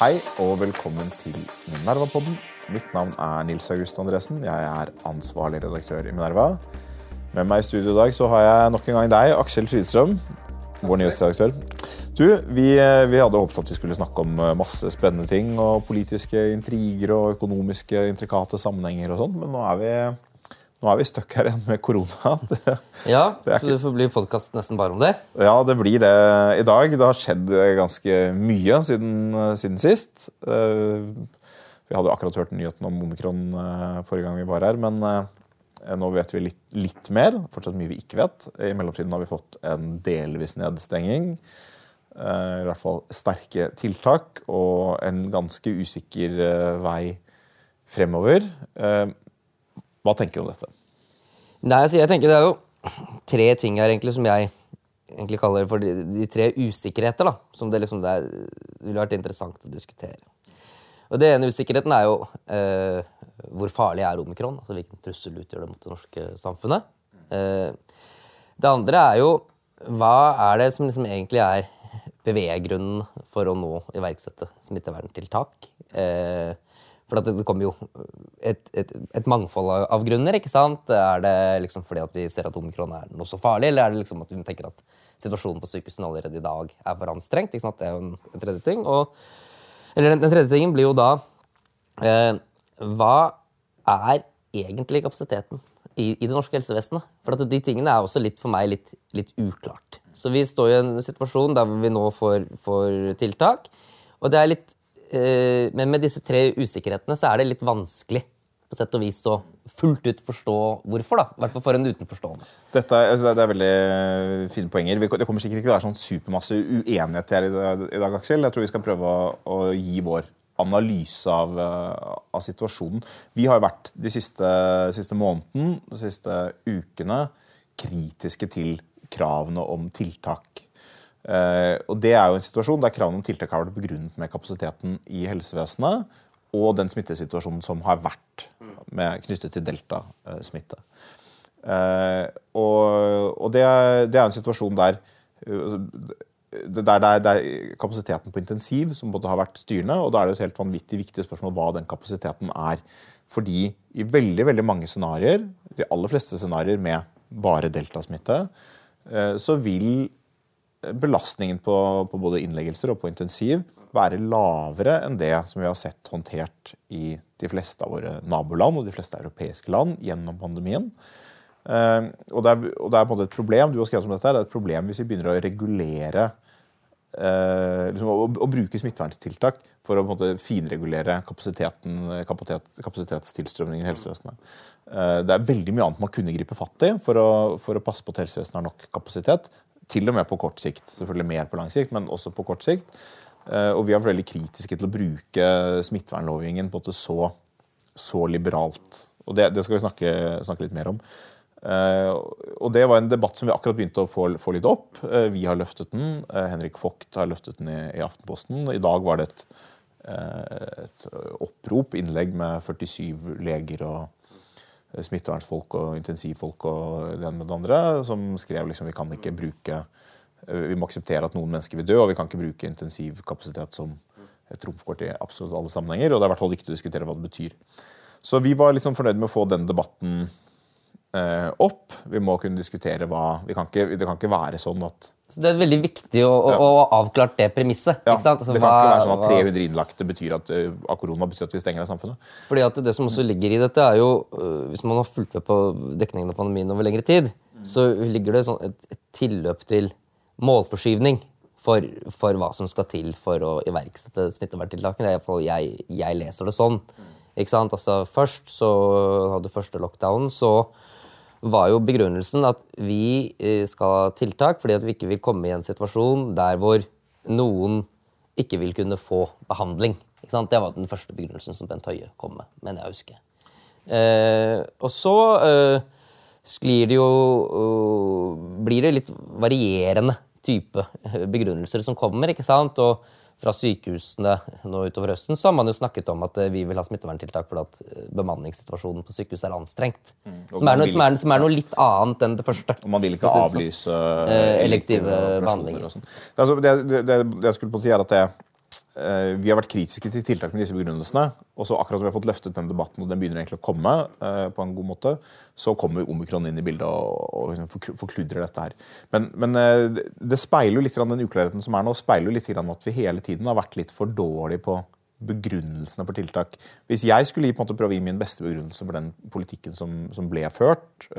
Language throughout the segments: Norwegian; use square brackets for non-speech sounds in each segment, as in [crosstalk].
Hei og velkommen til Minerva-podden. Mitt navn er Nils August Andresen. Jeg er ansvarlig redaktør i Minerva. Med meg i studio i dag så har jeg nok en gang deg, Aksel Fridstrøm, vår nyhetsredaktør. Du, vi, vi, hadde håpet at vi skulle snakke om eh, masse spennende ting og politiske intriger og økonomiske intrikate sammenhenger og sånn, men nå er vi nå er vi stuck her igjen med korona. [laughs] Det, ja, det så det får bli podkast nesten bare om det? Ja, det blir det i dag. Det har skjedd ganske mye siden, siden sist. Eh, vi hadde akkurat hørt nyheten om omikron eh, forrige gang vi var her. Men eh, nå vet vi litt, litt mer. Fortsatt mye vi ikke vet. I mellomtiden har vi fått en delvis nedstenging. I hvert fall sterke tiltak og en ganske usikker vei fremover. Hva tenker du om dette? Nei, altså, jeg tenker Det er jo tre ting her egentlig som jeg egentlig kaller for de, de tre usikkerheter. da, Som det liksom det er, ville vært interessant å diskutere. Og Det ene usikkerheten er jo eh, hvor farlig er omikron? altså Hvilken trussel utgjør det mot det norske samfunnet? Eh, det andre er jo hva er det som liksom egentlig er beveggrunnen for å nå iverksette smitteverntiltak? Eh, for det kommer jo et, et, et, mangfold av grunner. ikke sant? Er det liksom fordi at vi ser at omikron er noe så farlig, eller er det liksom at vi tenker at situasjonen på sykehusene allerede i dag er for anstrengt? ikke sant? Det er jo en, en tredje ting. Og, eller den, den, tredje tingen blir jo da eh, Hva er egentlig kapasiteten i, i, det norske helsevesenet? For de tingene er også litt for meg litt, litt uklart. Så vi står i en situasjon der vi nå får, får tiltak. Og det er litt men med disse tre usikkerhetene så er det litt vanskelig på sett og vis å fullt ut forstå hvorfor. da, I hvert fall for en utenforstående. Dette altså, det er veldig fine poenger. Det kommer sikkert ikke til å være sånn supermasse uenighet her i dag, Aksel. Jeg tror vi skal prøve å, å gi vår analyse av, eh, av, situasjonen. Vi har vært de siste, siste måneden, de siste ukene kritiske til kravene om tiltak Eh, og Det er jo en situasjon der kravene om tiltak har vært begrunnet med kapasiteten i helsevesenet og den smittesituasjonen som har vært med, knyttet til deltasmitte. Eh, og, og det, det, er, en situasjon der, der det er, det er kapasiteten på intensiv som både har vært styrende, og da er det et helt vanvittig viktig spørsmål hva den kapasiteten er. Fordi i veldig veldig mange scenarioer, de aller fleste scenarioer med bare deltasmitte, eh, så vil belastningen på, på, både innleggelser og på intensiv være lavere enn det som vi har sett håndtert i de fleste av våre naboland og de fleste europeiske land gjennom pandemien. Uh, og, det er, og, det er, på en måte et problem du har skrevet om dette, det er et problem hvis vi begynner å regulere uh, liksom, å, å, bruke smitteverntiltak for å på en måte finregulere kapasitet, kapasitetstilstrømningen i helsevesenet. Uh, det er veldig mye annet man kunne gripe fatt i for for å passe på at helsevesenet har nok kapasitet. Til og med på kort sikt. Selvfølgelig mer på lang sikt, men også på kort sikt. Eh, og vi har vært veldig kritiske til å bruke smittevernlovgivningen på en så, så liberalt. Og det, det skal vi snakke, snakke, litt mer om. Uh, og Det var en debatt som vi akkurat begynte å få, få litt opp. Uh, vi har løftet den. Henrik Vogt har løftet den i, i, Aftenposten. I dag var det et, et opprop, innlegg med 47 leger og smittevernfolk og intensivfolk og det ene med det andre, som skrev liksom vi kan ikke bruke vi må akseptere at noen mennesker vil dø, og vi kan ikke bruke intensivkapasitet som et trumfkort i absolutt alle sammenhenger. Og det er i hvert fall viktig å diskutere hva det betyr. Så vi var liksom fornøyd med å få den debatten eh, opp. Vi må kunne diskutere hva kan ikke, Det kan ikke være sånn at så Det er veldig viktig å, å, å avklart det premisset. Ja, altså, det kan hva, ikke være sånn at 300 innlagte betyr at, uh, av korona betyr at vi stenger ned samfunnet. Fordi at Det som også ligger i dette, er jo uh, Hvis man har fulgt med på dekningen av pandemien over lengre tid, mm. så ligger det sånn et, et, tilløp til målforskyvning for, for, hva som skal til for å iverksette smitteverntiltakene. Jeg, jeg leser det sånn. Ikke sant? Altså, først så hadde første lockdown, så var jo begrunnelsen at vi eh, skal ha tiltak fordi at vi ikke vil komme i en situasjon der hvor noen ikke vil kunne få behandling. Det var den første begrunnelsen som Bent Høie kom med, mener jeg å huske. Eh, og så eh, sklir det jo uh, Blir det litt varierende type begrunnelser som kommer. ikke sant? Og fra sykehusene nå utover høsten så har man jo snakket om at vi vil ha smitteverntiltak fordi at bemanningssituasjonen på sykehus er anstrengt. Mm. Som, er noe, som, er, som, er noe, litt annet enn det første. Og man vil ikke avlyse elektive behandlinger. Altså, det, det, det, det, jeg skulle på å si er at det Eh, vi har vært kritiske til tiltak med disse begrunnelsene. Og så akkurat som vi har fått løftet den debatten, og den begynner egentlig å komme, eh, på en god måte, så kommer omikron inn i bildet og, og liksom forkludrer dette her. Men, men, eh, det speiler jo litt den uklarheten som er nå, speiler jo litt at vi hele tiden har vært litt for dårlige på begrunnelsene for tiltak. Hvis jeg skulle på en måte, prøve å gi min beste begrunnelse for den politikken som, som ble ført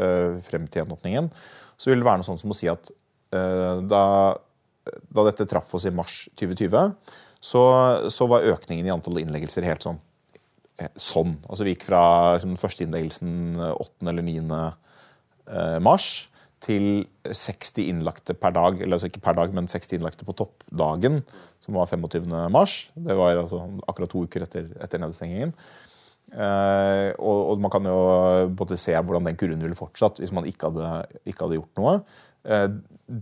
frem til gjenåpningen, så ville det være noe sånt som å si at da, da dette traff oss i mars 2020 så, så var økningen i antall innleggelser helt sånn. Eh, sånn. Altså Vi gikk fra liksom, den første innleggelsen 8. eller 9. Eh, mars til 60 innlagte per dag. Eller altså ikke per dag, men 60 innlagte på toppdagen, som var 25. mars. Det var altså akkurat to uker etter, etter nedstengingen. Eh, og, og, man kan jo både se hvordan den kurven ville fortsatt hvis man ikke hadde, ikke hadde gjort noe. Eh,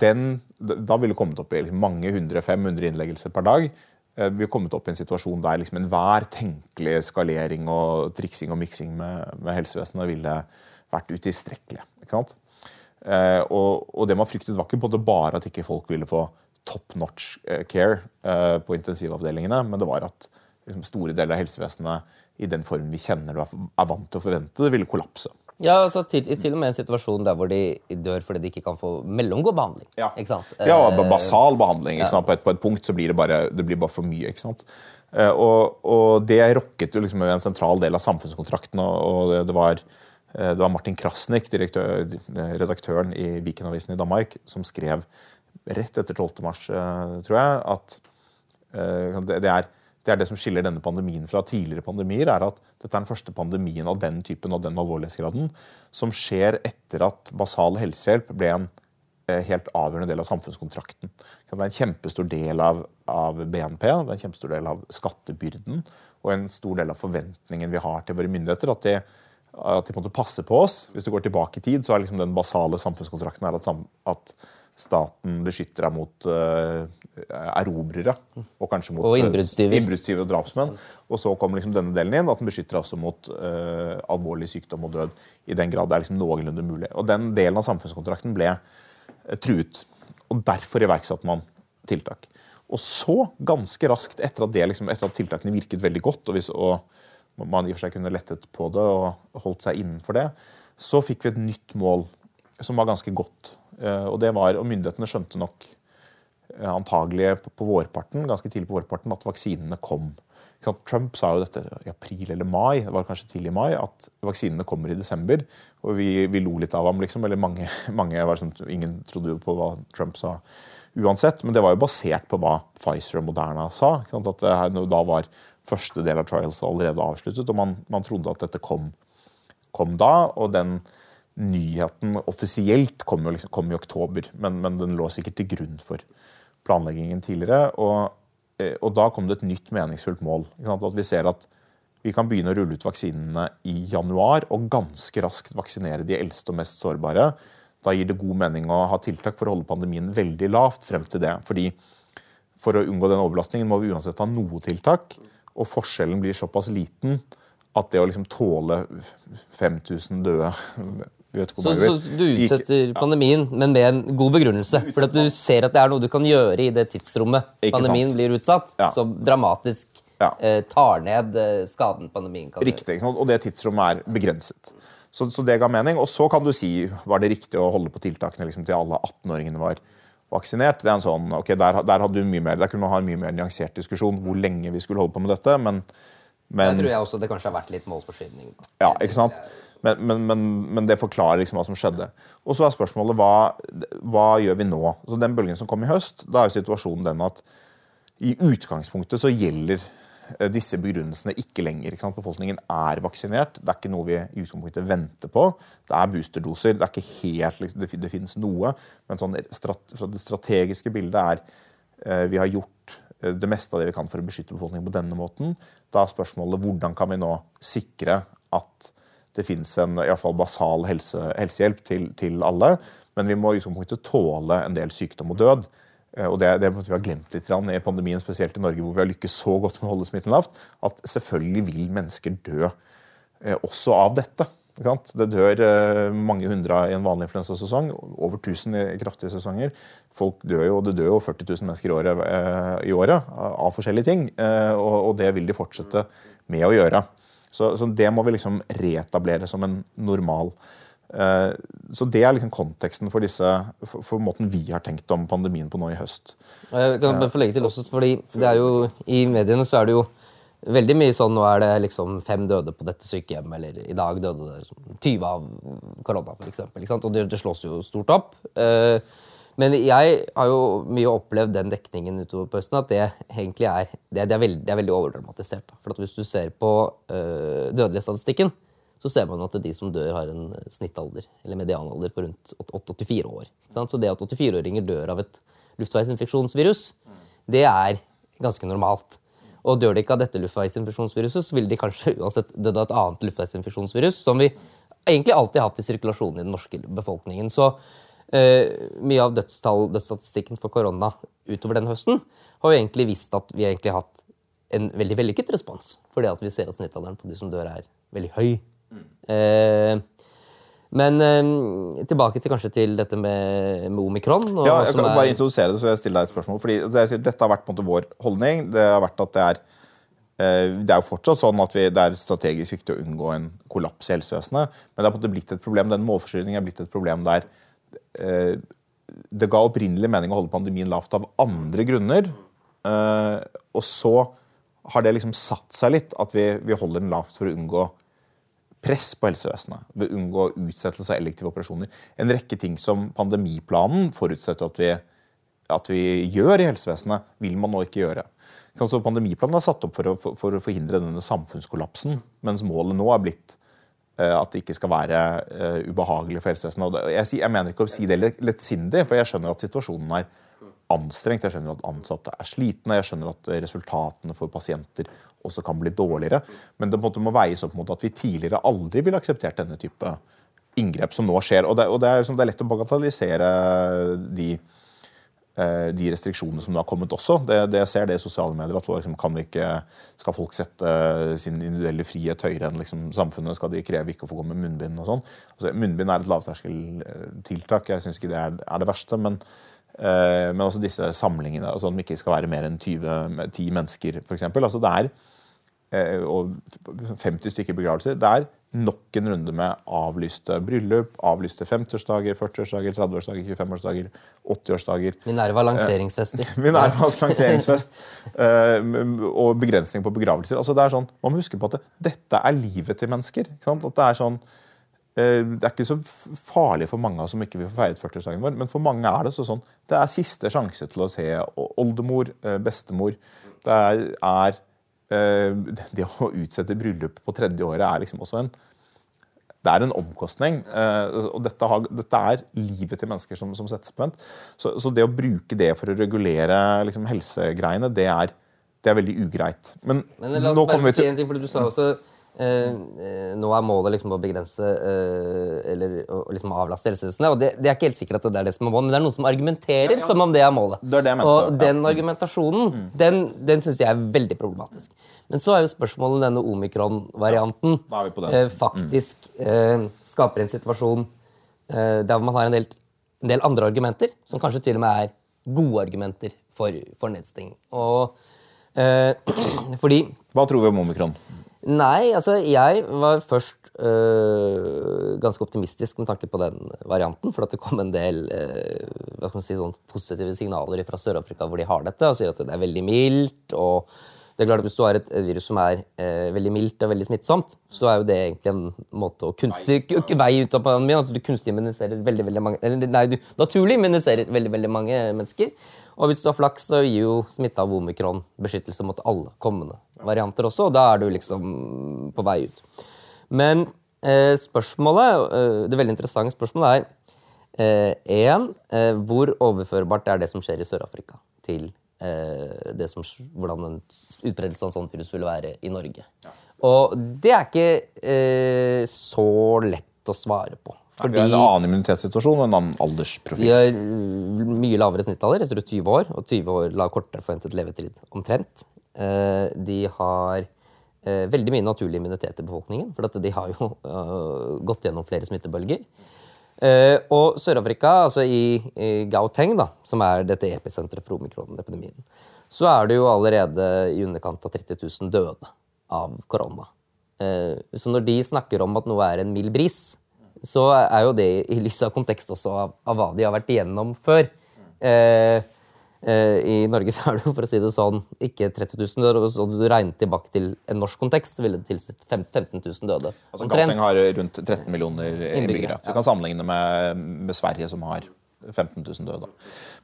den, da ville det kommet opp i liksom mange hundre, 500 innleggelser per dag. Eh, vi har kommet opp i en situasjon der liksom enhver tenkelig skalering og triksing og miksing med, med helsevesenet ville vært utilstrekkelig. Eh, og, og, det man fryktet, var ikke bare at ikke folk ville få top notch eh, care eh, på intensivavdelingene, men det var at liksom, store deler av helsevesenet i den formen vi kjenner det er vant til å forvente, ville kollapse. Ja, altså til, til, og med en situasjon der hvor de dør fordi de ikke kan få mellomgod behandling. Ja, ja eh, basal behandling. Ja. På, et, på, et, punkt så blir det bare, det blir bare for mye. ikke sant? Eh, og, og det rokket jo liksom en sentral del av samfunnskontrakten. og det, det, var, eh, det var, Martin Krasnik, redaktøren i Vikenavisen i Danmark, som skrev rett etter 12. mars, tror jeg, at det er det er det som skiller denne pandemien fra tidligere pandemier, er at dette er den første pandemien av den typen og den alvorlighetsgraden som skjer etter at basal helsehjelp ble en eh, helt avgjørende del av samfunnskontrakten. Det er en kjempestor del av, av, BNP, det er en kjempestor del av skattebyrden og en stor del av forventningen vi har til våre myndigheter. at de, at de måtte passe på oss. Hvis du går tilbake i tid, så er liksom den basale samfunnskontrakten at, at staten beskytter deg mot uh, erobrere. Og kanskje mot eh, innbruddstyver. og drapsmenn. Og så kommer liksom denne delen inn, at den beskytter deg også mot uh, alvorlig sykdom og død. I den grad det er liksom noenlunde mulig. Og den delen av samfunnskontrakten ble truet. Og derfor iverksatte man tiltak. Og så, ganske raskt etter at, det, liksom, etter at tiltakene virket veldig godt, og, hvis, og, man i og for seg kunne lettet på det og holdt seg innenfor det, så fikk vi et nytt mål som var ganske godt og det var, og myndighetene skjønte nok eh, antagelig på vårparten, ganske tidlig på vårparten at vaksinene kom. Trump sa jo dette i april eller mai, det var kanskje tidlig i mai, at vaksinene kommer i desember. Og vi, vi lo litt av ham, liksom. Eller mange, [laughs] mange var sånn, Ingen trodde jo på hva Trump sa uansett. Men det var jo basert på hva Pfizer og Moderna sa. At da var første del av trials allerede avsluttet, og man, man trodde at dette kom, kom da. og den nyheten offisielt kom jo, liksom, kom i oktober, men, men, den lå sikkert til grunn for planleggingen tidligere. Og, eh, og da kom det et nytt meningsfullt mål. At vi ser at vi kan begynne å rulle ut vaksinene i januar og ganske raskt vaksinere de eldste og mest sårbare. Da gir det god mening å ha tiltak for å holde pandemien veldig lavt frem til det. Fordi For å unngå den overlastningen må vi uansett ha noe tiltak. Og forskjellen blir såpass liten at det å liksom tåle 5000 døde så, så, du utsetter pandemien, men med en god begrunnelse. For at du ser at det er noe du kan gjøre i det tidsrommet pandemien blir utsatt, ja. som dramatisk ja. eh, tar ned eh, skaden pandemien kan Riktig. Og det tidsrommet er begrenset. Så, så, det ga mening. Og så kan du si var det riktig å holde på tiltakene liksom, til alle 18-åringene var vaksinert. Det er en sånn, ok, der, der, hadde du mye mer, der kunne man ha en mye mer nyansert diskusjon hvor lenge vi skulle holde på med dette. men, men Jeg tror jeg også det kanskje har vært litt målforskyvning. Ja, ikke sant? Men, men, men, men, det forklarer liksom hva som skjedde. Og så er spørsmålet hva, hva gjør vi nå? Så Den bølgen som kom i høst, da er jo situasjonen den at i utgangspunktet så gjelder eh, disse begrunnelsene ikke lenger. Ikke Befolkningen er vaksinert. Det er ikke noe vi i utgangspunktet venter på. Det er boosterdoser. Det er ikke helt, liksom, det, det finnes noe. Men sånn, det strategiske bildet er eh, vi har gjort eh, det meste av det vi kan for å beskytte befolkningen på denne måten. Da er spørsmålet hvordan kan vi nå sikre at det fins en i hvert fall basal helse, helsehjelp til, til, alle. Men vi må i utgangspunktet tåle en del sykdom og død. eh, og det, det måtte vi ha glemt litt i pandemien, spesielt i Norge, hvor vi har lykkes så godt med å holde smitten lavt, at selvfølgelig vil mennesker dø eh, også av dette. Det dør eh, mange hundre i en vanlig influensasesong, over 1000 i kraftige sesonger. Folk dør jo, Det dør jo 40 000 mennesker i året, i året av forskjellige ting, og det vil de fortsette med å gjøre. Så, så det må vi liksom reetablere som en normal. Eh, Så det er liksom konteksten for, disse, for, for måten vi har tenkt om pandemien på nå i høst. Jeg kan bare få legge til også, fordi det er jo, I mediene så er det jo veldig mye sånn Nå er det liksom fem døde på dette sykehjemmet, eller i dag døde det liksom 20 av korona, f.eks. Og det, det slås jo stort opp. Eh, Men jeg har jo mye opplevd den dekningen utover på høsten, at det egentlig er, det, det er, veldig, det er veldig overdramatisert. da. For hvis du ser på øh, dødelighetsstatistikken, så ser man at de som dør, har en snittalder, eller medianalder på rundt 84 år. Så det at 84-åringer dør av et luftveisinfeksjonsvirus, det er ganske normalt. Og dør de ikke av dette luftveisinfeksjonsviruset, så ville de kanskje uansett dødd av et annet luftveisinfeksjonsvirus, som vi egentlig alltid har hatt i sirkulasjonen i den norske befolkningen. Så mye av dødstall, dødsstatistikken for korona utover den høsten har jo egentlig vist at vi egentlig har hatt en veldig vellykket respons. Fordi at vi ser at snittalderen på de som dør, er veldig høy. Eh, men eh, tilbake til kanskje til dette med, med omikron. Og, Ja, jeg som kan er- bare introdusere det, så jeg stiller deg et spørsmål. Fordi jeg sier, Dette har vært på en måte vår holdning. Det har vært at det er eh, det er jo fortsatt sånn at vi, det er strategisk viktig å unngå en kollaps i helsevesenet. Men det er på en måte blitt et problem, den målforstyrringen er blitt et problem der eh, det ga opprinnelig mening å holde pandemien lavt av andre grunner. Eh, og så har det liksom satt seg litt at vi, vi holder den lavt for å unngå press på helsevesenet. Ved å unngå utsettelse av elektive operasjoner. En rekke ting som pandemiplanen forutsetter at vi, at vi gjør i helsevesenet, vil man nå ikke gjøre. Så pandemiplanen er satt opp for å, for, for å forhindre denne samfunnskollapsen, mens målet nå er blitt eh, at det ikke skal være eh, ubehagelig for helsevesenet. Jeg, mener ikke å si det lett- lettsindig, for jeg skjønner at situasjonen er anstrengt. Jeg skjønner at ansatte er slitne, jeg skjønner at eh, resultatene for pasienter også kan bli dårligere. Men det må veies opp mot at vi tidligere aldri ville akseptert denne type inngrep som nå skjer. Og det, er, lett å bagatellisere de, eh, de restriksjonene som har kommet også. Det, det ser det i sosiale medier, at liksom, kan vi ikke, Skal folk sette eh, sin individuelle frihet høyere enn liksom, samfunnet? Skal de kreve ikke å få gå med munnbind og sånn? Altså, munnbind er et lavterskeltiltak. Jeg syns ikke det er, er det verste. men Eh, men også disse samlingene, altså at de ikke skal være mer enn 20, med 10 mennesker f.eks. Altså det er eh, og 50 stykker begravelser. Det er nok en runde med avlyste bryllup, avlyste 50-årsdager, 40-årsdager, 30-årsdager, 25-årsdager, 80-årsdager. Minerva lanseringsfester. [laughs] Minervas lanseringsfest eh, og begrensning på begravelser. Altså det er sånn, Man må huske på at det, dette er livet til mennesker. At Det er sånn, eh, det er ikke så farlig for mange som ikke vil få feiret 40-årsdagen vår, men for mange er det så sånn, det er siste sjanse til å se oldemor, eh, bestemor. Det er, eh, Det å utsette bryllup på tredje året er liksom også en det er en omkostning. eh, og dette, har, dette er livet til mennesker som, som settes på vent. Så, så det å bruke det for å regulere liksom, helsegreiene, det er, det er veldig ugreit. Men, Men la nå oss bare kommer si til en ting, for du sa også eh, eh, Nå er målet liksom å begrense eh, eller liksom avlaste helsevesenet. Og det, det er ikke helt sikkert at det er det som er målet, men det er noen som argumenterer som om det er målet. Det er det mente, og. Mm. den argumentasjonen, den, den syns jeg er veldig problematisk. Men så er jo spørsmålet om denne omikron-varianten eh, faktisk eh, skaper en situasjon eh, der man har en del, en del andre argumenter, som kanskje til og med er gode argumenter for, for nedstenging. Og eh, [clears throat] fordi Hva tror vi om omikron? Nei, altså jeg var først øh, ganske optimistisk med tanke på den varianten. For at det kom en del øh, si, sånn positive signaler fra Sør-Afrika hvor de har dette, og sier at det er veldig mildt. og det er klart at Hvis du har et virus som er eh, veldig mildt og veldig smittsomt, så er jo det egentlig en måte å kunstig k- vei ut av pandemien. altså Du kunstig immuniserer veldig veldig mange eller, Nei, du naturlig immuniserer veldig veldig mange mennesker. Og hvis du har flaks, så gir jo smitte av omikron beskyttelse mot alle kommende varianter også, og da er du liksom på vei ut. Men eh, spørsmålet, eh, det veldig interessante spørsmålet er én, eh, hvor overførbart er det som skjer i Sør-Afrika, til eh, det som, hvordan en utbredelse av sånt virus vil være i Norge? Og det er ikke eh, så lett å svare på. Fordi, vi har en annen immunitetssituasjon og en annen aldersprofil. Vi har uh, mye lavere snittalder, etter 20 år, og 20 år la kortere forventet levetid omtrent. De har veldig mye naturlig immunitet i befolkningen, for de har jo gått gjennom flere smittebølger. Og Sør-Afrika, altså i, i, Gauteng, da, som er dette episenteret for omikron-epidemien, så er det jo allerede i underkant av 30 000 døde av korona. så når de snakker om at noe er en mild bris, så er jo det i lys av kontekst også av, av hva de har vært igjennom før. Eh, I Norge [laughs] så er det jo, for å si det sånn, ikke 30 000 Så du regner tilbake til en norsk kontekst, så ville det tilsett 15 000 døde. Altså, Gauteng har rundt 13 millioner innbyggere. Så du kan sammenligne med, med Sverige, som har 15 000 døde.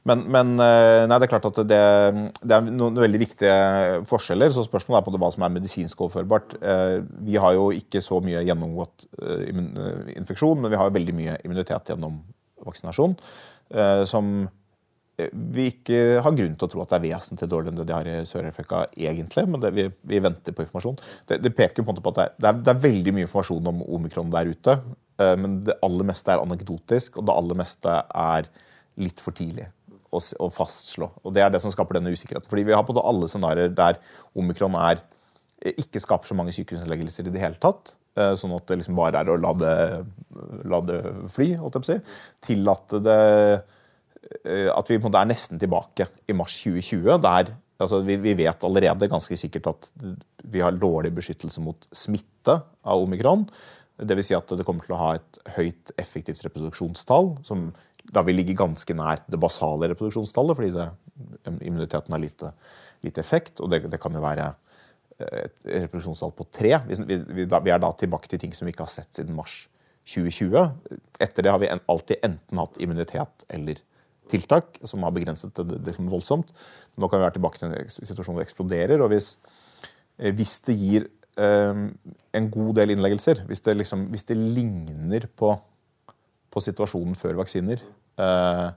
Men, men, eh, nei, det er klart at det, det, er noen veldig viktige forskjeller. så Spørsmålet er på hva som er medisinsk overførbart. Eh, vi har jo ikke så mye gjennomgått eh, infeksjon, men vi har veldig mye immunitet gjennom vaksinasjon. Som vi ikke har grunn til å tro at det er vesentlig dårligere enn det de har i Sør-Afrika, egentlig, men det, vi, vi, venter på informasjon. Det, det, peker på på at det er, det er, veldig mye informasjon om omikron der ute. Eh, men det aller meste er anekdotisk, og det aller meste er litt for tidlig å, fastslå. Og Det er det som skaper denne usikkerheten. Fordi Vi har på alle scenarioer der omikron er, eh, ikke skaper så mange sykehusinnleggelser i det hele tatt. Eh, sånn at det liksom bare er å la det, la det fly, holdt jeg på å si. Til at, det, at vi er nesten tilbake i mars 2020. der altså vi, vi, vet allerede ganske sikkert at vi har dårlig beskyttelse mot smitte av omikron. Dvs. Si at det kommer til å ha et høyt effektivt reproduksjonstall, som da vil ligge ganske nær det basale reproduksjonstallet, fordi det, immuniteten har lite, lite effekt. Og det, det, kan jo være et reproduksjonstall på tre. Vi, vi, vi, er da tilbake til ting som vi ikke har sett siden mars 2020. Etter det har vi alltid enten hatt immunitet eller tiltak som har begrenset det, det voldsomt. Nå kan vi være tilbake til en situasjon hvor det eksploderer. og hvis, hvis det gir Ehm, en god del innleggelser, hvis det, liksom, hvis det ligner på, på, situasjonen før vaksiner, eh,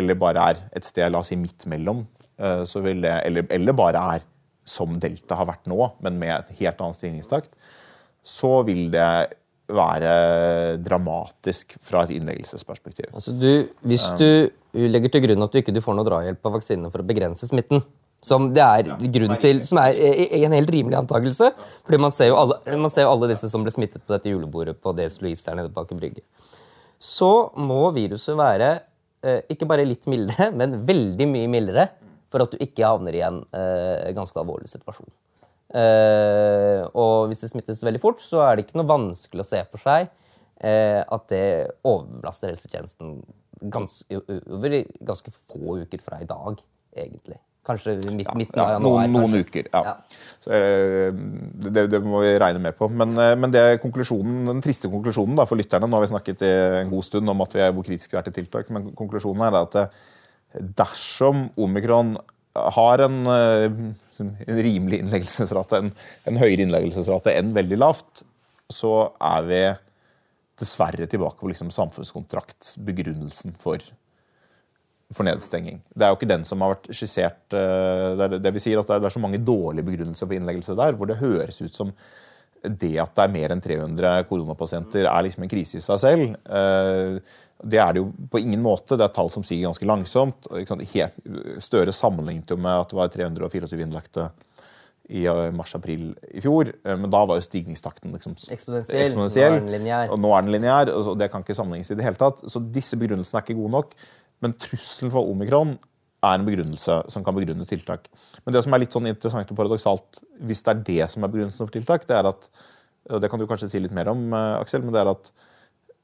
eller bare er et sted la oss si midt mellom, eh, det, eller, eller, bare er som Delta har vært nå, men med et helt annet stigningstakt, så vil det være dramatisk fra et innleggelsesperspektiv. Altså du, hvis du legger til grunn at du ikke får noe drahjelp av vaksinene for å begrense smitten, som det er grunn til, som er en helt rimelig antakelse. fordi man ser, jo alle, man ser jo alle disse som ble smittet på dette julebordet på DS Louise her nede på Aker Brygge. Så må viruset være eh, ikke bare litt mildere, [laughs] men veldig mye mildere for at du ikke havner i en eh, ganske alvorlig situasjon. Eh, og hvis det smittes veldig fort, så er det ikke noe vanskelig å se for seg at det overbelaster helsetjenesten ganske, over ganske få uker fra i dag, egentlig. Kanskje midt, ja, midten av januar. Noen, noen uker, ja. ja. Så, eh, det, det, må vi regne med på. Men, eh, men det konklusjonen, den triste konklusjonen da, for lytterne Nå har vi snakket i en god stund om at vi er hvor kritiske vi er til tiltak, men konklusjonen er at eh, dersom omikron har en, en rimelig innleggelsesrate, en, en høyere innleggelsesrate enn veldig lavt, så er vi dessverre tilbake på liksom samfunnskontraktsbegrunnelsen for for nedstenging. Det er jo ikke den som har vært skissert eh, Det, er, det vi sier at det er så mange dårlige begrunnelser for innleggelse der, hvor det høres ut som det at det er mer enn 300 koronapasienter, er liksom en krise i seg selv. Eh, det er det jo på ingen måte. Det er tall som stiger ganske langsomt. Støre sammenlignet med at det var 324 innlagte i eh, mars-april i fjor. Men da var jo stigningstakten liksom eksponentiell. Og nå er den lineær. og Det kan ikke sammenlignes i det hele tatt. Så disse begrunnelsene er ikke gode nok. Men trusselen for omikron er en begrunnelse som kan begrunne tiltak. Men det som er litt sånn interessant og paradoksalt, hvis det er det som er begrunnelsen for tiltak, det er at og det kan du kanskje si litt mer om, eh, Aksel, men det er at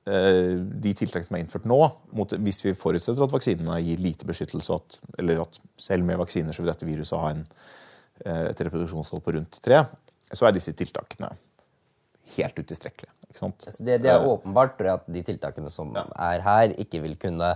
eh, de tiltakene som er innført nå, mot, hvis vi forutsetter at vaksinene gir lite beskyttelse, at, eller at selv med vaksiner så vil dette viruset ha en, eh, et reproduksjonshold på rundt tre, så er disse tiltakene helt utilstrekkelige. Altså det, det, er åpenbart at de tiltakene som ja. er her, ikke vil kunne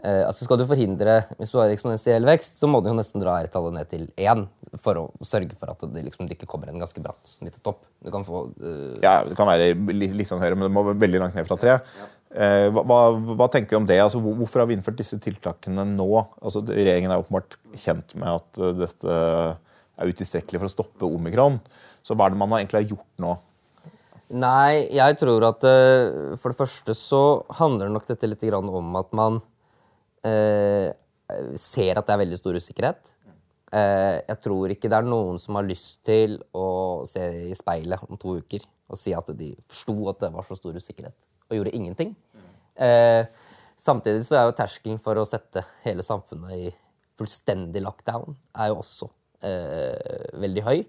Eh, altså Skal du forhindre hvis du har eksponentiell vekst, så må du jo nesten dra R-tallet ned til én for å sørge for at det liksom ikke kommer en ganske bratt smittetopp. Du kan få uh... Ja, det kan være litt, litt høyere, men det må være veldig langt ned fra tre. Ja. Eh, hva, hva, hva, tenker du om det? Altså, hvorfor har vi innført disse tiltakene nå? Altså, regjeringen er åpenbart kjent med at uh, dette er utilstrekkelig for å stoppe omikron. Så hva er det man egentlig har gjort nå? Nei, jeg tror at eh, for det første så handler nok dette litt om at man eh, ser at det er veldig stor usikkerhet. Eh, jeg tror ikke det er noen som har lyst til å se i speilet om to uker og si at de forsto at det var så stor usikkerhet, og gjorde ingenting. Eh, samtidig så er jo terskelen for å sette hele samfunnet i fullstendig lockdown er jo også veldig høy.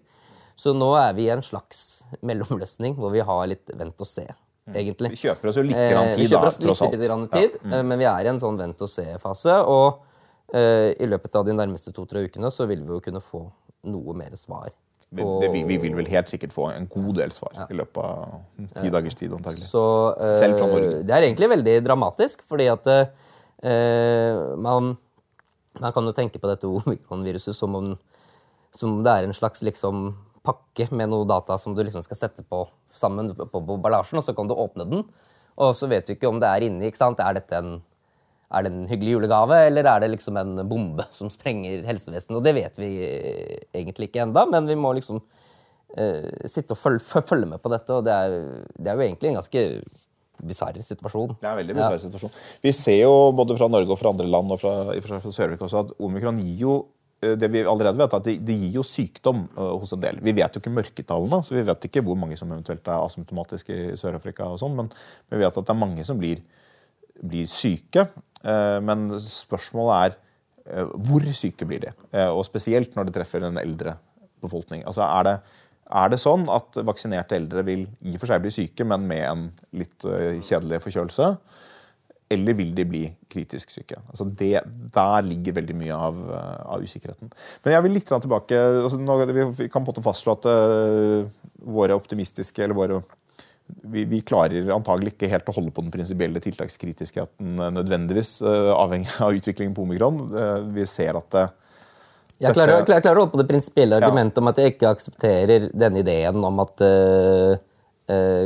Så nå er vi i en slags [laughs] mellomløsning hvor vi har litt vent og se, egentlig. Vi kjøper oss jo litt grann Eh, tid, vi kjøper da, tross alt. litt grann tid, eh, men vi er i en sånn vent og se-fase. Og eh, i løpet av de nærmeste to-tre ukene så vil vi jo kunne få noe mer svar. Vi, det, vi, vi vil vel helt sikkert få en god del svar i løpet av ti dagers tid, antagelig. Så uh, Selv fra Norge. det er egentlig veldig dramatisk, fordi at uh, man, man kan jo tenke på dette [laughs] omikron-viruset som om, som om det er en slags liksom, pakke med noe data som du liksom skal sette på sammen på, på, på ballasjen, og så kan du åpne den. Og så vet du ikke om det er inni. ikke sant? Er dette en, er det en hyggelig julegave, eller er det liksom en bombe som sprenger helsevesenet? Og det vet vi egentlig ikke enda, men vi må liksom uh, sitte og følge, følge med på dette, og det er, det er jo egentlig en ganske bisarr situasjon. Det er en veldig bisarr situasjon. Vi ser jo både fra Norge og fra andre land og fra, fra Sør-Afrika også at omikron gir jo det vi allerede vet, er at det, det gir jo sykdom uh, hos en del. Vi vet jo ikke mørketallene, så vi vet ikke hvor mange som eventuelt er asymptomatiske i Sør-Afrika. og sånn, men, men vi vet at det er mange som blir, blir syke. Uh, men spørsmålet er uh, hvor syke blir de? Eh, og spesielt når det treffer en eldre befolkning. Altså er det, er det sånn at vaksinerte eldre vil i og for seg bli syke, men med en litt eh, kjedelig forkjølelse? Eller vil de bli kritisk syke? Altså det, der ligger veldig mye av, eh, av usikkerheten. Men jeg vil litt tilbake altså nå, Vi kan på en måte fastslå at uh, våre optimistiske eller våre vi, vi klarer antagelig ikke helt å holde på den prinsipielle tiltakskritiskheten eh, nødvendigvis, uh, avhengig av utviklingen på omikron. Uh, Vi ser at uh, Jeg klarer, Dette- jeg klarer å holde på det prinsipielle argumentet om at jeg ikke aksepterer denne ideen om at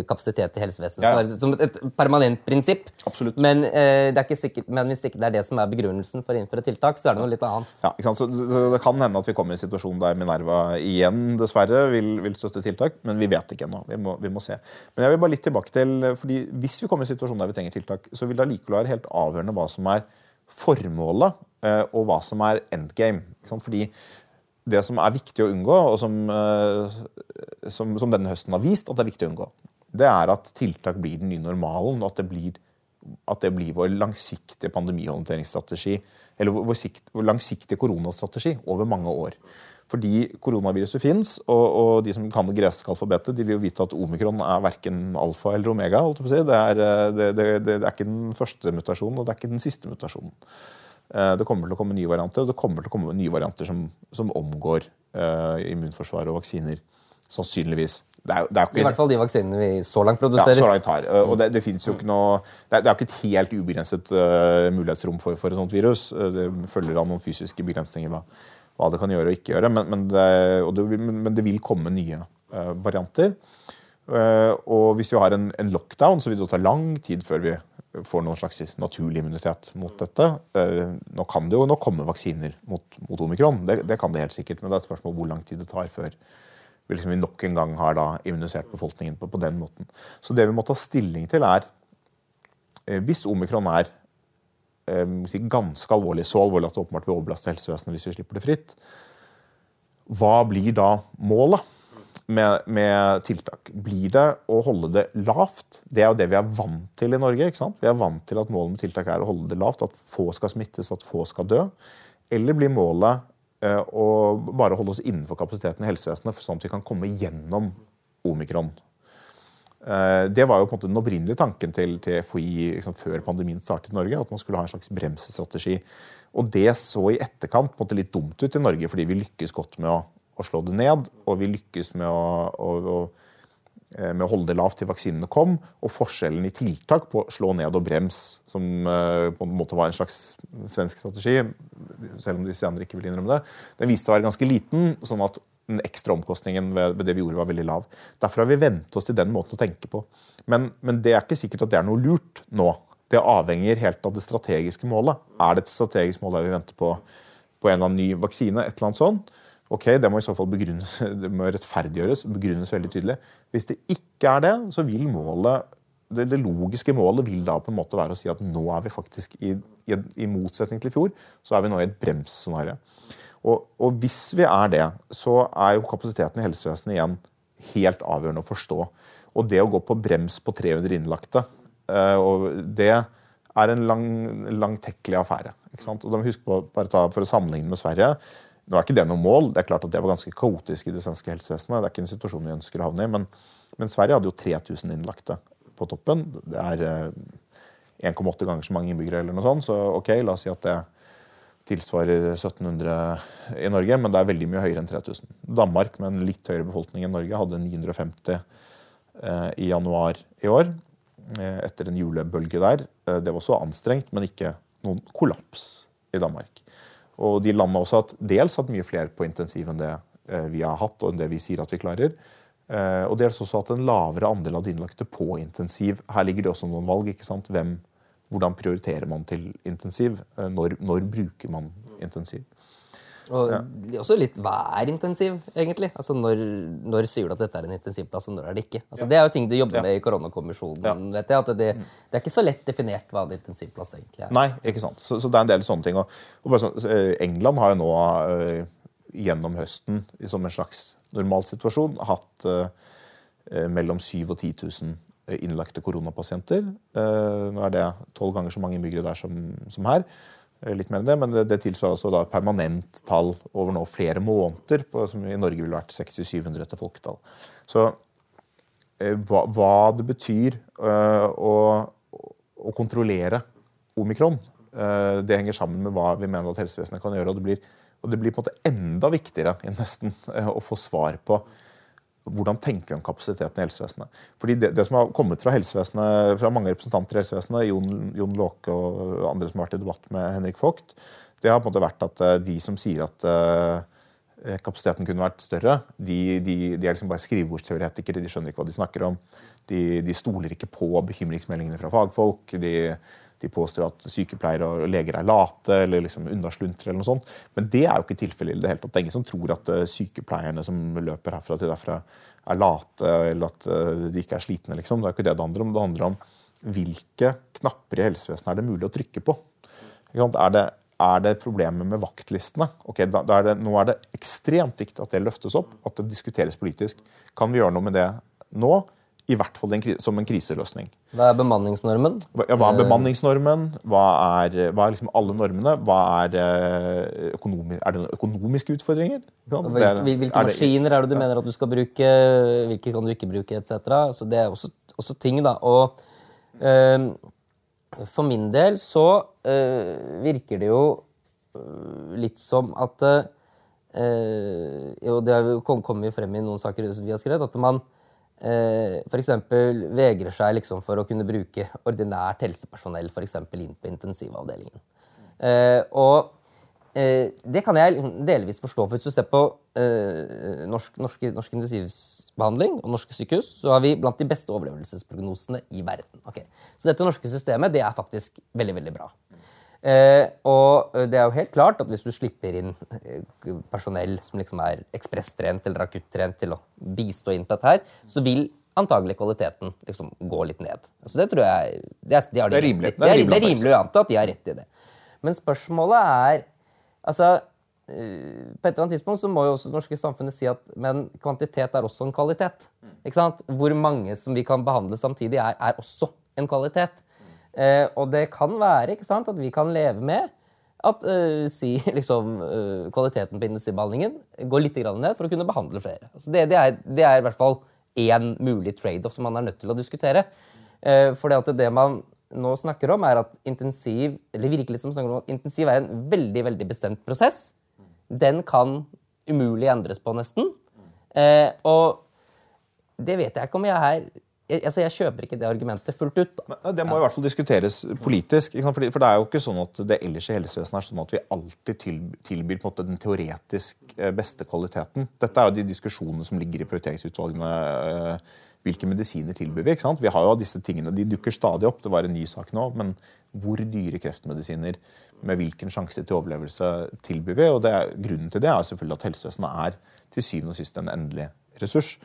kapasitet i helsevesenet Ja, ja. som et, permanent prinsipp. Absolutt. Men, eh, det er ikke sikkert, men hvis ikke det er det som er begrunnelsen for å innføre tiltak, så er det noe litt annet. Ja, ikke sant? Så det kan hende at vi kommer i en situasjon der Minerva igjen dessverre vil, vil støtte tiltak, men vi vet ikke ennå. Vi, vi må se. Men jeg vil bare litt tilbake til, fordi Hvis vi kommer i en situasjon der vi trenger tiltak, så vil det allikevel være helt avgjørende hva som er formålet, eh, og hva som er endgame. Fordi det som er viktig å unngå, og som, eh, som, som denne høsten har vist at det er viktig å unngå, det er at tiltak blir den nye normalen. At det blir, at det blir vår langsiktige pandemihåndteringsstrategi, eller vår, sikt, vår langsiktige koronastrategi over mange år. Fordi koronaviruset fins, og, og de som kan det greske alfabetet, de vil jo vite at omikron er verken alfa eller omega. si. Det, er, eh, det, det, det er ikke den første mutasjonen, og det er ikke den siste mutasjonen. Eh, Det kommer til å komme nye varianter, og det kommer til å komme nye varianter som, som omgår uh, immunforsvar og vaksiner. Sannsynligvis. Det er, det er ikke, I hvert fall de vaksinene vi så langt produserer. ja, så langt har. Uh, Og det, det jo ikke noe Det er, er ikke et helt ubegrenset uh, mulighetsrom for, for et sånt virus. Det følger av noen fysiske begrensninger hva, hva det kan gjøre og ikke gjøre. Men, men, det, det, men det vil komme nye uh, varianter. Uh, og hvis vi har en, en lockdown, så vil det jo ta lang tid før vi får noen slags naturlig immunitet mot dette. Uh, nå kan det jo nå komme vaksiner mot, mot omikron. Det, det kan det helt sikkert, men det er et spørsmål hvor lang tid det tar før vi liksom nok en gang har da immunisert befolkningen på, på den måten. Så det vi må ta stilling til, er eh, Hvis omikron er eh, ganske alvorlig, så alvorlig at det åpenbart vil overbelaste helsevesenet hvis vi slipper det fritt, hva blir da målet med, med tiltak? Blir det å holde det lavt? Det er jo det vi er vant til i Norge. ikke sant? Vi er vant til at målet med tiltak er å holde det lavt, at få skal smittes, at få skal dø. Eller blir målet eh, å bare holde oss innenfor kapasiteten i helsevesenet, sånn at vi kan komme gjennom omikron? Eh, Det var jo på en måte den opprinnelige tanken til, til FHI liksom, før pandemien startet i Norge. At man skulle ha en slags bremsestrategi. Og det så i etterkant på en måte litt dumt ut i Norge, fordi vi lykkes godt med å, å slå det ned. Og vi lykkes med å, å, å, eh, med å holde det lavt til vaksinene kom. Og forskjellen i tiltak på slå ned og brems, som eh, på en måte var en slags svensk strategi, selv om disse andre ikke vil innrømme det, den viste seg å være ganske liten. sånn at den ekstra omkostningen ved, det vi gjorde, var veldig lav. Derfor har vi vent oss til den måten å tenke på. Men, men det er ikke sikkert at det er noe lurt nå. Det avhenger helt av det strategiske målet. Er det et strategisk mål der vi venter på, på en eller annen ny vaksine, et eller annet sånt, Ok, Det må i så fall begrunnes, [laughs] det må rettferdiggjøres begrunnes veldig tydelig. Hvis det ikke er det, så vil målet det, det, logiske målet vil da på en måte være å si at nå er vi faktisk i, i, i motsetning til i fjor, så er vi nå i et bremsscenario. Og, og, hvis vi er det, så er jo kapasiteten i helsevesenet igjen helt avgjørende å forstå. Og det å gå på brems på 300 innlagte, og det er en lang, langtekkelig affære. Ikke sant? Og da må vi huske på, bare ta, For å sammenligne med Sverige nå er ikke det noe mål. Det er klart at det var ganske kaotisk i det svenske helsevesenet. Det er ikke en situasjon vi ønsker å havne i. Men, men Sverige hadde jo 3000 innlagte på toppen. Det er 1,8 eh, ganger så mange innbyggere, eller noe sånt. Så ok, la oss si at det tilsvarer 1700 i Norge, men det er veldig mye høyere enn 3000. Danmark, med en litt høyere befolkning enn Norge, hadde 950 eh, i januar i år. Eh, etter en julebølge der. Det var også anstrengt, men ikke noen kollaps i Danmark. Og de landene også at dels hatt mye flere på intensiv enn det eh, vi har hatt, og enn det vi sier at vi klarer. Eh, og dels også hatt en lavere andel av de innlagte på intensiv. Her ligger det også noen valg. ikke sant? Hvem, hvordan prioriterer man til intensiv? Eh, når, når bruker man intensiv? Og ja. også litt hva er intensiv, egentlig? Altså når, når, sier du at dette er en intensivplass, og når er det ikke? Altså, ja. Det er jo ting du jobber med i koronakommisjonen. vet jeg, at det, mm. det, er ikke så lett definert hva en intensivplass egentlig er. Nei, ikke sant. Så, så det er en del sånne ting. Og, og så, eh, England har jo nå øh, gjennom høsten som en slags normalsituasjon hatt øh, mellom 7000 og 10 000 innlagte koronapasienter. Nå er det tolv ganger så mange innbyggere der som, som her. Eh, litt mer enn det, men det, tilsvarer altså da permanent tall over nå flere måneder, på, som i Norge ville vært 600-700 etter folketall. Så eh, hva, hva, det betyr øh, å, å, kontrollere omikron, øh, det henger sammen med hva vi mener at helsevesenet kan gjøre. Og det blir, og det blir på en måte enda viktigere nesten å få svar på hvordan tenker vi om kapasiteten i helsevesenet? Fordi det, det, som har kommet fra helsevesenet, fra mange representanter i helsevesenet, Jon, Jon Låke og andre som har vært i debatt med Henrik Vogt, det har på en måte vært at eh, de som sier at uh, kapasiteten kunne vært større, de, de, de er liksom bare skrivebordsteoretikere. De skjønner ikke hva de snakker om. De, de stoler ikke på bekymringsmeldingene fra fagfolk. De, de påstår at sykepleiere og leger er late eller liksom unnasluntre. eller noe sånt. Men det er jo ikke tilfellet det hele tatt. Det er ingen som tror at eh, sykepleierne som løper herfra til derfra, er late eller at eh, de ikke er slitne. liksom. Det er ikke det det handler om. Det handler om hvilke knapper i helsevesenet er det mulig å trykke på. Er det, er det problemer med vaktlistene? Ok, da, da er det, Nå er det ekstremt viktig at det løftes opp, at det diskuteres politisk. Kan vi gjøre noe med det nå? I hvert fall som en kriseløsning. Hva er bemanningsnormen? Ja, hva er bemanningsnormen? Hva er, hva er liksom alle normene? Hva er, eh, økonomi, er det økonomiske utfordringer? Hvilke, hvilke er maskiner er det du mener at du skal bruke? Hvilke kan du ikke bruke? Et så det er også, også, ting, da. Og øh, for min del så øh, virker det jo litt som at øh, Jo, det kommer jo frem i noen saker vi har skrevet, at man eh, f.eks. vegrer seg liksom for å kunne bruke ordinært helsepersonell for inn på intensivavdelingen. Eh, og eh, det kan jeg delvis forstå. for Hvis du ser på eh, norsk, norsk, norsk, intensivbehandling og norske sykehus, så har vi blant de beste overlevelsesprognosene i verden. Okay. Så dette norske systemet det er faktisk veldig, veldig bra. Eh, og det er jo helt klart at hvis du slipper inn eh, personell som liksom er ekspresstrent eller akuttrent til å bistå inn på dette her, så vil antagelig kvaliteten liksom gå litt ned. Så det tror jeg Det er, de det er rimelig. Det er, det er rimelig å anta at de har rett i det. Men spørsmålet er Altså eh, på et eller annet tidspunkt så må jo også det norske samfunnet si at men kvantitet er også en kvalitet. Ikke sant? Hvor mange som vi kan behandle samtidig, er, er også en kvalitet. Eh, og det kan være ikke sant, at vi kan leve med at uh, si, [laughs] liksom, uh, kvaliteten på intensivbehandlingen går litt ned for å kunne behandle flere. Altså det, det, er, det, er, i hvert fall én mulig trade-off som man er nødt til å diskutere. Eh, for det, man nå snakker om, er at intensiv eller virkelig som snakker intensiv er en veldig veldig bestemt prosess. Den kan umulig endres på, nesten. Uh, og det vet jeg ikke om jeg er jeg, altså jeg kjøper ikke det argumentet fullt ut. Da. Det må i hvert fall diskuteres politisk. For det er jo ikke sånn at det ellers i helsevesenet er sånn at vi alltid tilbyr en måte den teoretisk eh, beste kvaliteten. Dette er jo de diskusjonene som ligger i prioriteringsutvalgene eh, hvilke medisiner tilbyr vi. ikke sant? Vi har jo disse tingene, De dukker stadig opp. Det var en ny sak nå. Men hvor dyre kreftmedisiner med hvilken sjanse til overlevelse tilbyr vi? Og det, Grunnen til det er selvfølgelig at helsevesenet er til syvende og sist en endelig ressurs.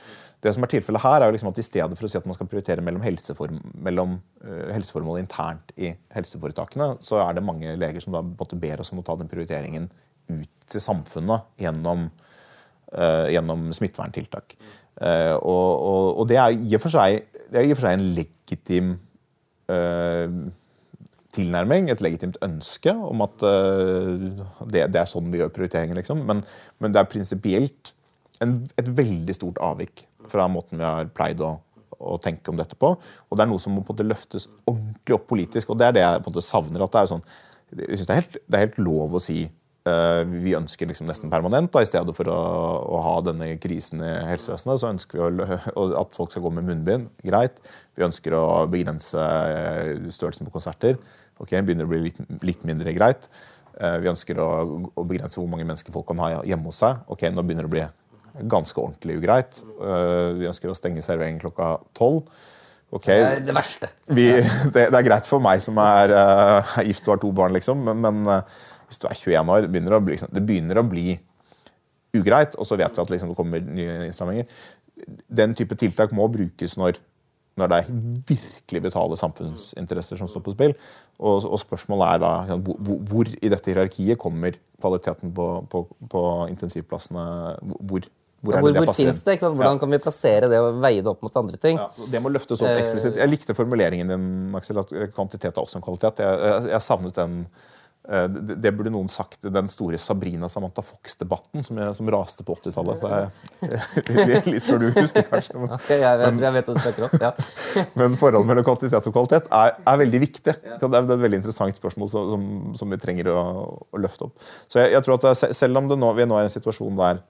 Det som er tilfellet her, er jo liksom at i stedet for å si at man skal prioritere mellom, helseform, mellom uh, helseformål internt i helseforetakene, så er det mange leger som da ber oss om å ta den prioriteringen ut til samfunnet gjennom, uh, gjennom smitteverntiltak. Uh, og, og, og, det er i og for seg, for seg en legitim tilnærming, et legitimt ønske om at det, det, er sånn vi gjør prioriteringer. Liksom. Men, men det er prinsipielt et veldig stort avvik fra måten vi har pleid å, å, tenke om dette på. Og det er noe som må på en måte løftes ordentlig opp politisk. Og det er det jeg på en måte savner. at Det er, sånn, jeg synes det er, helt, det er helt lov å si uh, vi ønsker liksom nesten permanent. Da, I stedet for å, å, ha denne krisen i helsevesenet, så ønsker vi å, at folk skal gå med munnbind. Greit. Vi ønsker å begrense eh, størrelsen på konserter. Ok, Begynner å bli litt, litt mindre greit. Uh, vi ønsker å begrense hvor mange mennesker folk kan ha hjemme hos seg. Ok, Nå begynner det å bli ganske ordentlig ugreit. Eh, vi ønsker å stenge serveringen klokka tolv. Okay. Det er det verste. Vi, [laughs] det, det, er greit for meg som er uh, gift og har to barn, liksom, men, men uh, hvis du er 21 år, begynner det, bli, liksom, det begynner å bli ugreit, og så vet vi at liksom, det kommer nye innstramminger. Den type tiltak må brukes når, når det er virkelig betale samfunnsinteresser som står på spill. Og, og spørsmålet er da hvor, hvor, i dette hierarkiet kommer kvaliteten på, på, på intensivplassene hvor, hvor, hvor, hvor finnes det? Hvordan kan vi plassere det og veie det opp mot andre ting? Ja, det må løftes opp eksplisitt. Jeg likte formuleringen din, Aksel, at kvantitet er også en kvalitet. Jeg, jeg, jeg savnet den eh, det, burde noen sagt den store Sabrina Samantha Fox-debatten som, som, raste på 80-tallet. [laughs] Litt før du husker, kanskje. Men, okay, jeg, vet, jeg vet hva du snakker om. Ja. [laughs] men forholdet mellom kvantitet og kvalitet er, er veldig viktig. Ja. Det, er, et veldig interessant spørsmål som, som, som vi trenger å, å, løfte opp. Så jeg, jeg tror at Selv om nå, vi nå er i en situasjon der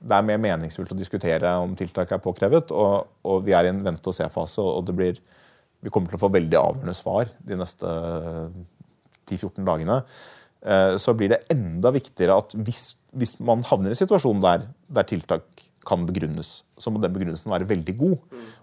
det er mer meningsfullt å diskutere om tiltak er påkrevet. Og, og vi er i en vente-og-se-fase, og det blir, vi kommer til å få veldig avgjørende svar de neste 10-14 dagene. Eh, så blir det enda viktigere at hvis, hvis man havner i en situasjon der, der, tiltak kan begrunnes, så må den begrunnelsen være veldig god.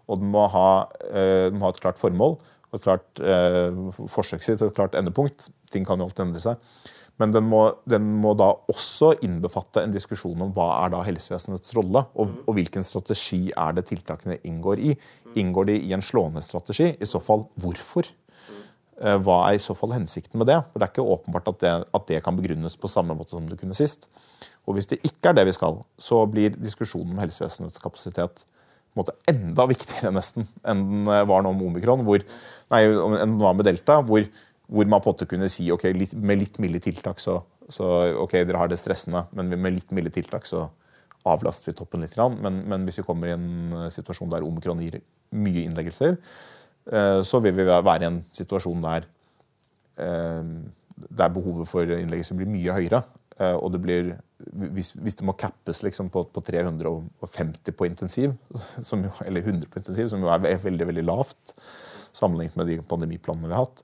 Og den må ha, eh, den må ha et klart formål og et klart eh, forsøkssitt og et klart endepunkt. Ting kan jo alltid endre seg. Men den må, den må, da også innbefatte en diskusjon om hva er da helsevesenets rolle, og, og, hvilken strategi er det tiltakene inngår i. Inngår de i en slående strategi? I så fall hvorfor? Eh, hva er i så fall hensikten med det? For Det er ikke åpenbart at det, at det kan begrunnes på samme måte som det kunne sist. Og Hvis det ikke er det vi skal, så blir diskusjonen om helsevesenets kapasitet måte enda viktigere nesten enn den var nå med omikron, hvor, nei, enn den var med delta. hvor hvor man på en måte kunne si ok, litt, med litt milde tiltak så, så, ok, dere har det stressende, men med litt milde tiltak så avlaster vi toppen litt. Men, men, hvis vi kommer i en eh, situasjon der omikron gir mye innleggelser, eh, så vil vi være i en situasjon der, eh, der behovet for innleggelser blir mye høyere. Og det blir, hvis, hvis det må cappes liksom på, på, 350 på intensiv, jo, eller 100 på intensiv, som jo er veldig veldig lavt sammenlignet med de pandemiplanene vi har hatt,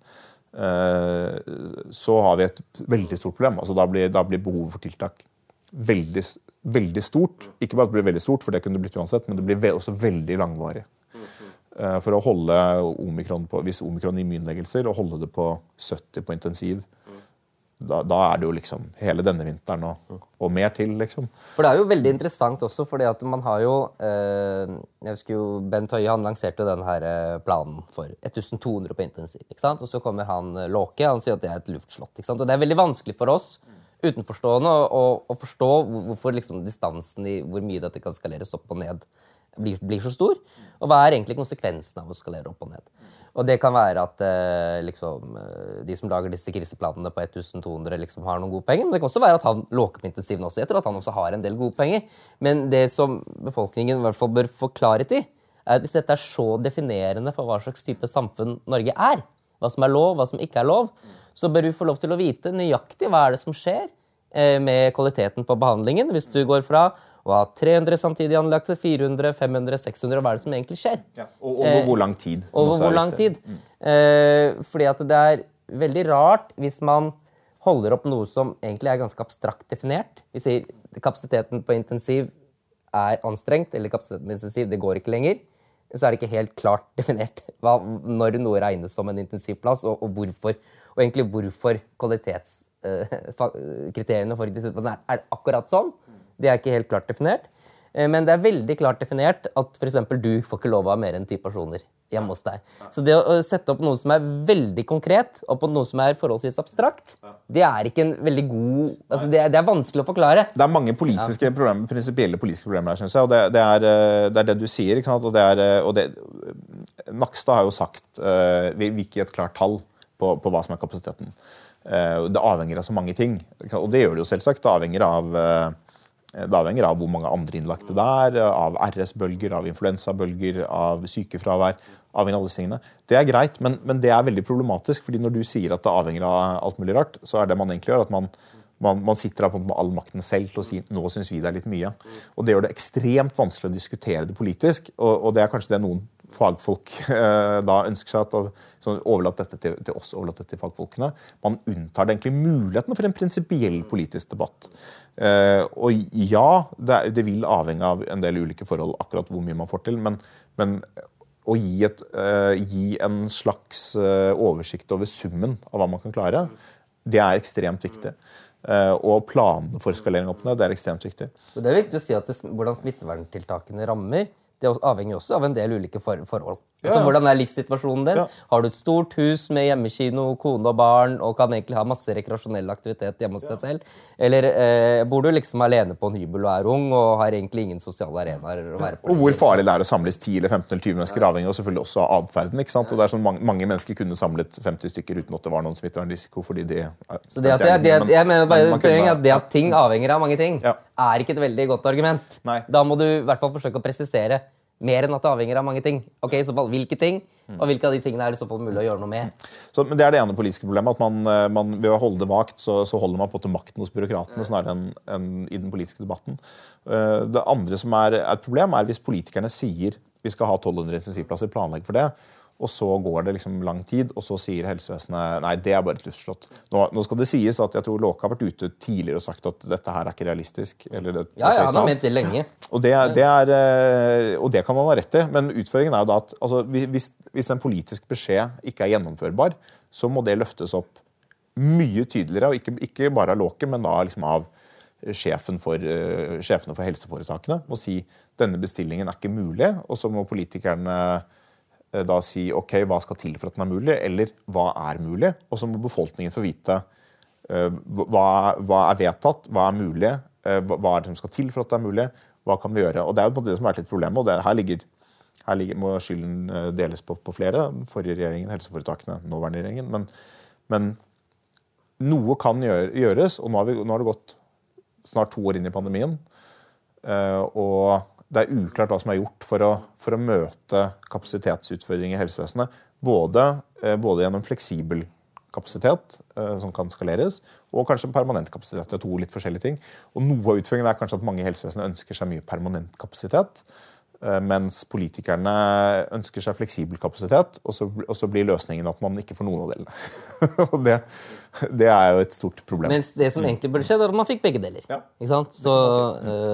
så har vi et veldig stort problem. Altså, da, blir, da blir behovet for tiltak veldig, veldig, stort. Ikke bare at det blir veldig stort, for det kunne det blitt uansett, men det blir også veldig langvarig. Eh, for å holde omikron på, Hvis omikron gir mye og holde det på 70 på intensiv da, da, er det jo liksom hele denne vinteren og, og, mer til, liksom. For det er jo veldig interessant også, fordi at man har jo eh, jeg husker jo Bent Høie han lanserte jo den her eh, planen for 1200 på intensiv. ikke sant? Og så kommer han eh, Låke han sier at det er et luftslott. ikke sant? Og det er veldig vanskelig for oss utenforstående å, å forstå hvorfor liksom distansen i hvor mye dette kan skaleres opp og ned, blir, blir så stor. Og hva er egentlig konsekvensen av å skalere opp og ned. Og det kan være at eh, liksom, eh, de som lager disse kriseplanene på 1200, liksom, har noen gode penger. Men det kan også være at han låker på intensiven også. Jeg tror at han også har en del gode penger. Men det som befolkningen i hvert fall bør få klarhet i, er at hvis dette er så definerende for hva slags type samfunn Norge er, hva som er lov, hva som ikke er lov, så bør vi få lov til å vite nøyaktig hva er det som skjer med kvaliteten på behandlingen hvis du går fra å ha 300 samtidig anlagte, 400, 500, 600. Hva er det som egentlig skjer? Ja, og over eh, hvor lang tid? Over hvor lang tid. Mm. Eh, fordi at det er veldig rart hvis man holder opp noe som egentlig er ganske abstrakt definert. Vi sier kapasiteten på intensiv er anstrengt, eller kapasiteten på intensiv det går ikke lenger. så er det ikke helt klart [laughs] definert hva, når noe regnes som en intensivplass, og, og hvorfor. Og egentlig hvorfor kvalitetskriteriene for intensivplassen er, akkurat sånn. Det er ikke helt klart definert. Eh, Men det er veldig klart definert at eksempel, du får ikke lov av mer enn ti personer hjemme hos deg. Så det å sette opp noe som er veldig konkret, og på noe som er forholdsvis abstrakt, det er ikke en veldig god altså det, er, det er vanskelig å forklare. Det er mange politiske problemer, prinsipielle politiske problemer der, syns jeg. Og det, det, er, eh, det er det du sier. ikke sant? Og det er, eh, og det, Nakstad har jo sagt uh, Vi vil ikke gi et klart tall på, på hva som er kapasiteten. Uh, det avhenger av så mange ting. Og det gjør det jo selvsagt. Det avhenger av uh, det avhenger av hvor mange andre innlagte det er, av RS-bølger, av influensabølger, av sykefravær. av alle tingene. Det er greit, men, men, det er veldig problematisk. fordi når du sier at det avhenger av alt mulig rart, så er det man egentlig gjør at man, man, man sitter der med all makten selv til å si nå syns vi det er litt mye. Og Det gjør det ekstremt vanskelig å diskutere det politisk. Og, og det er kanskje det noen fagfolk [laughs] eh, da ønsker seg at så overlatt dette til, til, oss, overlatt dette til fagfolkene. Man unntar det egentlig muligheten for en prinsipiell politisk debatt. Eh, og ja, det, det, vil avhenge av en del ulike forhold akkurat hvor mye man får til, men, men å gi, et, uh, gi, en slags oversikt over summen av hva man kan klare, det er ekstremt viktig. Og planene for skalering opp ned, det er ekstremt viktig. Det er viktig å si at det, hvordan smitteverntiltakene rammer, det avhenger også av en del ulike forhold. Altså, Hvordan er livssituasjonen din? Har du et stort hus med hjemmekino, kone og barn og kan egentlig ha masse rekreasjonell aktivitet hjemme hos deg selv? Eller eh, bor du liksom alene på en hybel og er ung og har egentlig ingen sosiale arenaer å være på? Og hvor farlig det er å samles 10 eller 15 eller 20 mennesker, avhengig og selvfølgelig også av atferden. ikke sant? Og det er sånn mange, mange, mennesker kunne samlet 50 stykker uten at det var noen smittevernrisiko. fordi de... Så det at, det, det, men, jeg mener bare, kunne, at det at ting avhenger av mange ting, ja. er ikke et veldig godt argument. Nei. Da må du i hvert fall forsøke å presisere mer enn at det avhenger av mange ting. Ok, så fall Hvilke ting? Og hvilke av de tingene er det i så fall mulig å gjøre noe med? Så, men Det er det ene politiske problemet. at man, eh, man Ved å holde det vagt så, så holder man på til makten hos byråkratene snarere enn en i den politiske debatten. Uh, det andre som er et problem, er hvis politikerne sier vi skal ha 1200 intensivplasser, planlegg for det, og så går det liksom lang tid, og så sier helsevesenet nei, det er bare et luftslott. Nå, nå, skal det sies at jeg tror Låke har vært ute tidligere og sagt at dette her er ikke realistisk. Det, ja, ja, han har ment det lenge. Og det, det er, eh, og det, kan han ha rett i, men utfordringen er jo da at altså, hvis, hvis, en politisk beskjed ikke er gjennomførbar, så må det løftes opp mye tydeligere, og ikke, ikke bare av Låke, men da liksom av sjefen for, uh, sjefene for helseforetakene. Må si denne bestillingen er ikke mulig, og så må politikerne Eh, da si ok, hva skal til for at den er mulig, eller hva er mulig? Og så må befolkningen få vite uh, hva, hva, er vedtatt, hva er mulig, uh, hva er det som skal til for at det er mulig, hva kan vi gjøre? Og Det er jo det som er litt problemet, og det, her, ligger, her ligger, må skylden deles på, på, flere. Forrige regjeringen, helseforetakene, nåværende regjeringen. Men, men noe kan gjøre, gjøres, og nå har, vi, nå har, det gått snart to år inn i pandemien. Og det er uklart hva som er gjort for å, for å møte kapasitetsutfordringer i helsevesenet. Både, eh, både, gjennom fleksibel kapasitet, eh, som kan skaleres, og kanskje permanent kapasitet. Det er to litt forskjellige ting. Og Noe av utfordringen er kanskje at mange i helsevesenet ønsker seg mye permanent kapasitet. Eh, mens politikerne ønsker seg fleksibel kapasitet, og så, og så blir løsningen at man ikke får noen av delene. [laughs] og det, det, er jo et stort problem. Mens det som egentlig burde skjedd, er at man fikk begge deler. Ja. Ikke sant? Så,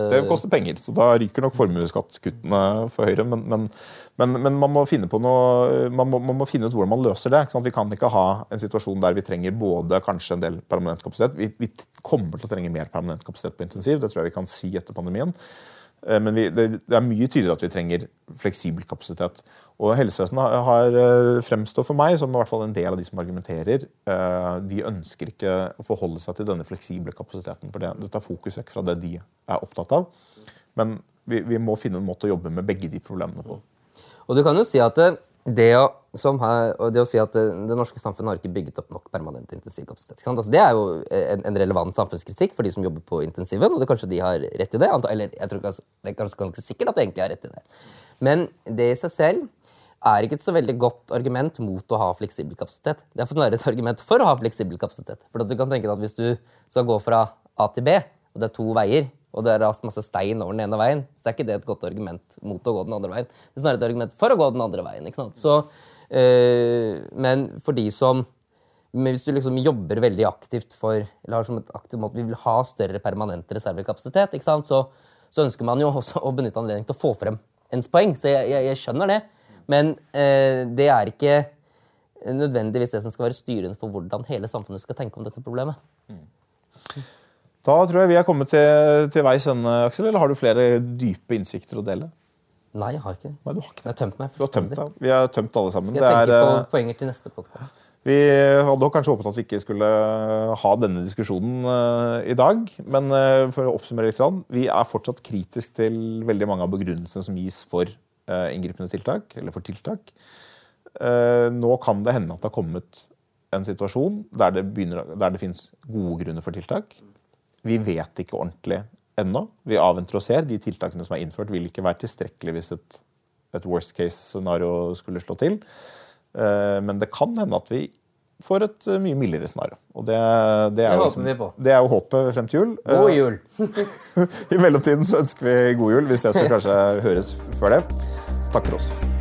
det koster penger, så da ryker nok formuesskattkuttene for Høyre. Men, men, men, men, man må finne på noe, man må, man må, finne ut hvordan man løser det. Vi kan ikke ha en situasjon der vi trenger både kanskje en del permanent kapasitet. Vi, vi kommer til å trenge mer permanent kapasitet på intensiv, det tror jeg vi kan si etter pandemien. Eh, men vi, det, er mye tydeligere at vi trenger fleksibel kapasitet. Og Helsevesenet har, har fremstått for meg som i hvert fall en del av de som argumenterer. Eh, de ønsker ikke å forholde seg til denne fleksible kapasiteten. for Det, det tar fokus vekk fra det de er opptatt av. Men vi, vi, må finne en måte å jobbe med begge de problemene på. Og du kan jo si at det, det å, her, det å si at det, det, norske samfunnet har ikke bygget opp nok permanent intensivkapasitet. Altså, det er jo en, en, relevant samfunnskritikk for de som jobber på intensiven. og det kanskje de har rett i det. Eller jeg tror kanskje, det er ganske, ganske sikkert at de egentlig har rett i det. Men det i seg selv er ikke et så veldig godt argument mot å ha fleksibel kapasitet. Det er snarere et argument for å ha fleksibel kapasitet. For du kan tenke deg at Hvis du skal gå fra A til B, og det er to veier, og det er rast masse stein over den ene veien, så er ikke det et godt argument mot å gå den andre veien. Det er snarere et argument for å gå den andre veien. ikke sant? Så, men for de som men Hvis du liksom jobber veldig aktivt for eller har som et aktivt måte, vi vil ha større permanent reservekapasitet, ikke sant? Så, så, ønsker man jo også å benytte anledningen til å få frem ens poeng, så jeg, jeg, jeg skjønner det. Men eh, det er ikke nødvendigvis det som skal være styrende for hvordan hele samfunnet skal tenke om dette problemet. Da tror jeg vi er kommet til, til veis ende, Aksel. Eller har du flere dype innsikter å dele? Nei, jeg har ikke det. Nei, du har ikke det. Jeg har tømt meg Du har tømt deg. Vi har tømt alle sammen. Skal jeg Det tenke er, på eh, poenger til neste podkast? Vi hadde kanskje håpet at vi ikke skulle ha denne diskusjonen eh, i dag. Men eh, for å oppsummere litt, vi er fortsatt kritisk til veldig mange av begrunnelsene som gis for uh, inngripende tiltak. eller for tiltak. Eh, nå kan det hende at det har kommet en situasjon der det, begynner, der det finnes gode grunner for tiltak. Vi vet ikke ordentlig ennå. Vi avventer og ser. De tiltakene som er innført, vil ikke være tilstrekkelig hvis et, et worst case-scenario skulle slå til. Eh, Men det kan hende at vi får et eh, mye mildere scenario. Og det, det, er Det jo på. det er jo håpet frem til jul. God Eh, jul! [laughs] I mellomtiden så ønsker vi god jul. Vi ses og [laughs] kanskje høres før det. Takk for oss.